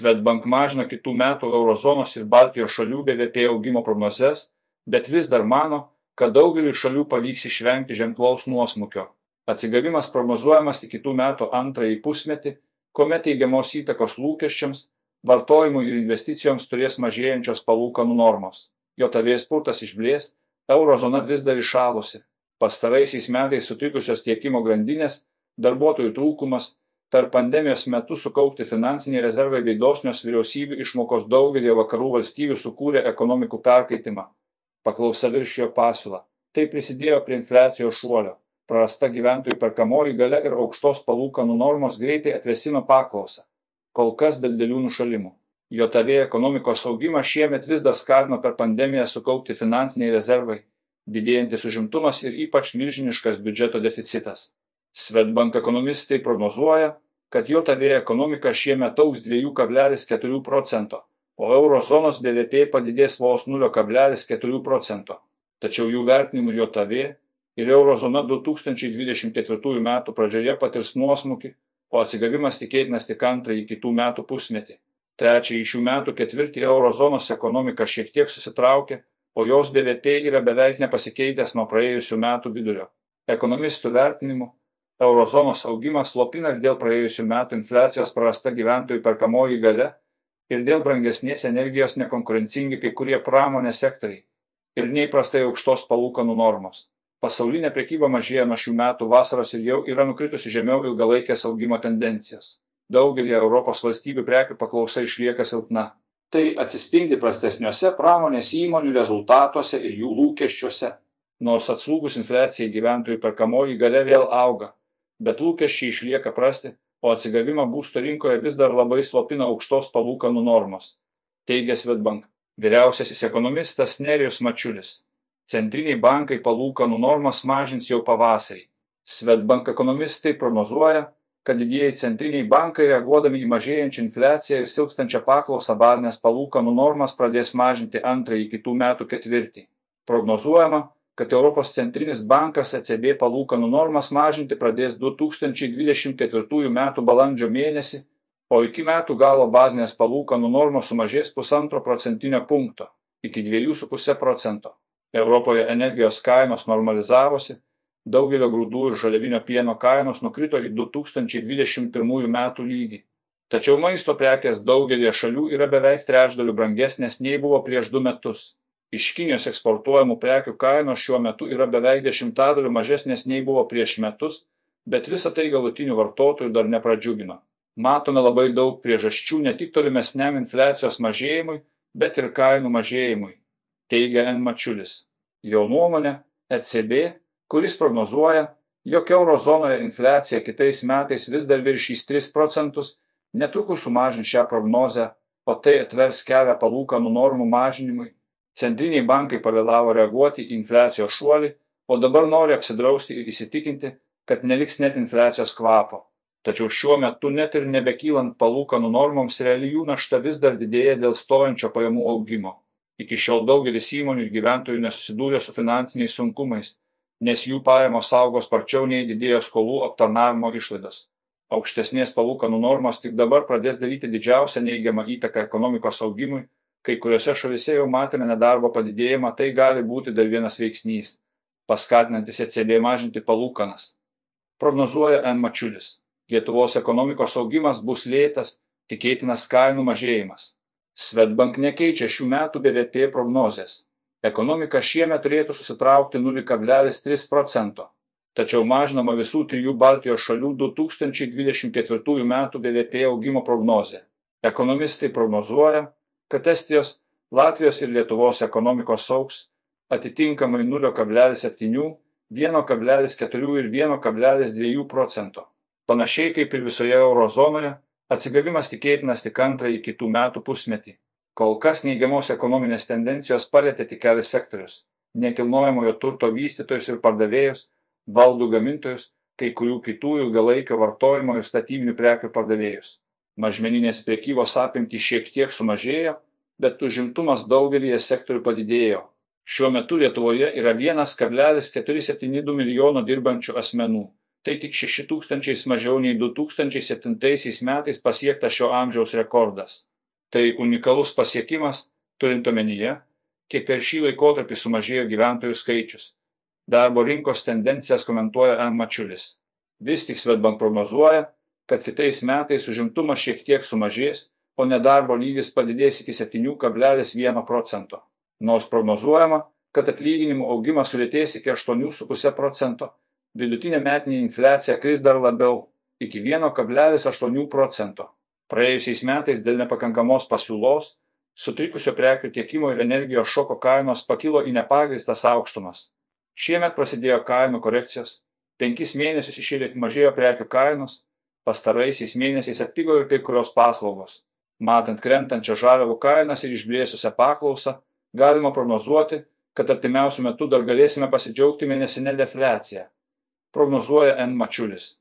Svetbank mažina kitų metų Eurozonos ir Baltijos šalių BVP augimo prognozes, bet vis dar mano, kad daugeliu šalių pavyks išvengti ženklaus nuosmukio. Atsigavimas prognozuojamas tik kitų metų antrąjį pusmetį, kuomet teigiamos įtakos lūkesčiams, vartojimui ir investicijoms turės mažėjančios palūkanų normos. JAV spurtas išblės, eurozona vis dar išalusi. Pastaraisiais metais sutrikusios tiekimo grandinės, darbuotojų trūkumas, per pandemijos metu sukaupti finansiniai rezervai bei dosnios vyriausybių išmokos daugelį vakarų valstybių sukūrė ekonomikų perkaitimą. Paklausa viršijo pasiūlą. Tai prisidėjo prie infliacijos šuolio. Prarasta gyventojų perkamoji gale ir aukštos palūkanų normos greitai atvesino paklausą. Kol kas be didelių nušalimų. JAV ekonomikos augimą šiemet vis dar skatino per pandemiją sukaupti finansiniai rezervai, didėjantis užimtumas ir ypač milžiniškas biudžeto deficitas. Svetbank ekonomistai prognozuoja, kad JAV ekonomika šiemet augs 2,4 procento, o eurozonos BVP padidės vos 0,4 procento. Tačiau jų vertinimu JAV ir eurozona 2024 m. pradžioje patirs nuosmukį, o atsigavimas tikėtinas tik antrąjį kitų metų pusmetį. Trečiąjį šių metų ketvirtį eurozonos ekonomika šiek tiek susitraukė, o jos BVP yra beveik nepasikeitęs nuo praėjusių metų vidurio. Ekonomistų vertinimu, eurozonos augimas slopina ir dėl praėjusių metų infliacijos prarasta gyventojų perkamoji gale ir dėl brangesnės energijos nekonkurencingi kai kurie pramonės sektoriai ir neįprastai aukštos palūkanų normos. Pasaulinė prekyba mažėja nuo šių metų vasaros ir jau yra nukritusi žemiau ilgalaikės augimo tendencijos. Daugelį Europos valstybių prekių paklausa išlieka silpna. Tai atsispindi prastesniuose pramonės įmonių rezultatuose ir jų lūkesčiuose. Nors atslūgus infliacijai gyventojų perkamoji gale vėl auga, bet lūkesčiai išlieka prasti, o atsigavimą būsto rinkoje vis dar labai slopina aukštos palūkanų normos, teigia Svetbank. Vyriausiasis ekonomistas Nerijus Mačiulis. Centriniai bankai palūkanų normas mažins jau pavasarį. Svetbank ekonomistai prognozuoja, kad didieji centriniai bankai reaguodami į mažėjančią infliaciją ir silpstančią paklausą bazinės palūkanų normas pradės mažinti antrąjį kitų metų ketvirtį. Prognozuojama, kad Europos centrinis bankas ECB palūkanų normas mažinti pradės 2024 m. balandžio mėnesį, o iki metų galo bazinės palūkanų normos sumažės pusantro procentinio punkto iki 2,5 procento. Europoje energijos kainos normalizavosi, daugelio grūdų ir žaliavinio pieno kainos nukrito į 2021 metų lygį. Tačiau maisto prekės daugelie šalių yra beveik trečdaliu brangesnės nei buvo prieš du metus. Iš Kinijos eksportuojamų prekių kainos šiuo metu yra beveik dešimtadaliu mažesnės nei buvo prieš metus, bet visa tai galutinių vartotojų dar nepradžiugino. Matome labai daug priežasčių ne tik tolimesniam infliacijos mažėjimui, bet ir kainų mažėjimui, teigia N. Mačiulis. Jo nuomonė, ECB, kuris prognozuoja, jog eurozonoje infliacija kitais metais vis dar viršys 3 procentus, netrukus sumažins šią prognozę, o tai atvers kelią palūkanų normų mažinimui Centriniai bankai pavėlavo reaguoti į infliacijos šuolį, o dabar nori apsidrausti ir įsitikinti, kad neliks net infliacijos kvapo. Tačiau šiuo metu net ir nebekylant palūkanų normoms reali jų našta vis dar didėja dėl stojančio pajamų augimo. Iki šiol daugelis įmonių ir gyventojų nesusidūrė su finansiniais sunkumais, nes jų pajamos augo sparčiau nei didėjo skolų aptarnavimo išlaidos. Aukštesnės palūkanų normos tik dabar pradės daryti didžiausią neigiamą įtaką ekonomikos augimui kai kuriuose šalyse jau matėme nedarbo padidėjimą, tai gali būti dar vienas veiksnys, paskatinantis ECB mažinti palūkanas. Prognozuoja N. Mačiulis. Lietuvos ekonomikos augimas bus lėtas, tikėtinas kainų mažėjimas. Svetbank nekeičia šių metų BVP prognozės. Ekonomika šiemet turėtų susitraukti 0,3 procento. Tačiau mažinama visų trijų Baltijos šalių 2024 m. BVP augimo prognozė. Ekonomistai prognozuoja, kad Estijos, Latvijos ir Lietuvos ekonomikos auks atitinkamai 0,7, 1,4 ir 1,2 procento. Panašiai kaip ir visoje eurozonoje, atsigavimas tikėtinas tik antrąjį kitų metų pusmetį. Kol kas neigiamos ekonominės tendencijos palėtė tik kelias sektorius - nekilnojamojo turto vystytojus ir pardavėjus, baldų gamintojus, kai kurių kitų ilgalaikio vartojimo ir statybinių prekių pardavėjus mažmeninės prekybos apimtys šiek tiek sumažėjo, bet užimtumas daugelį sektorių padidėjo. Šiuo metu Lietuvoje yra 1,472 milijono dirbančių asmenų. Tai tik 6 tūkstančiais mažiau nei 2007 metais pasiektas šio amžiaus rekordas. Tai unikalus pasiekimas, turint omenyje, kiek per šį laikotarpį sumažėjo gyventojų skaičius. Darbo rinkos tendencijas komentuoja M. Mačiulis. Vis tik Svetbank prognozuoja, kad kitais metais užimtumas šiek tiek sumažės, o nedarbo lygis padidės iki 7,1 procento. Nors prognozuojama, kad atlyginimų augimas sulėtės iki 8,5 procento, vidutinė metinė infliacija kris dar labiau iki 1,8 procento. Praėjusiais metais dėl nepakankamos pasiūlos sutrikusio prekių tiekimo ir energijos šoko kainos pakilo į nepagristas aukštumas. Šiemet prasidėjo kainų korekcijos, penkis mėnesius išėlė mažėjo prekių kainos, pastaraisiais mėnesiais atpigo ir kai kurios paslaugos. Matant krentančią žaliavų kainas ir išblėsusią paklausą, galima prognozuoti, kad artimiausių metų dar galėsime pasidžiaugti mėnesinę defliaciją. Prognozuoja N. Mačiulis.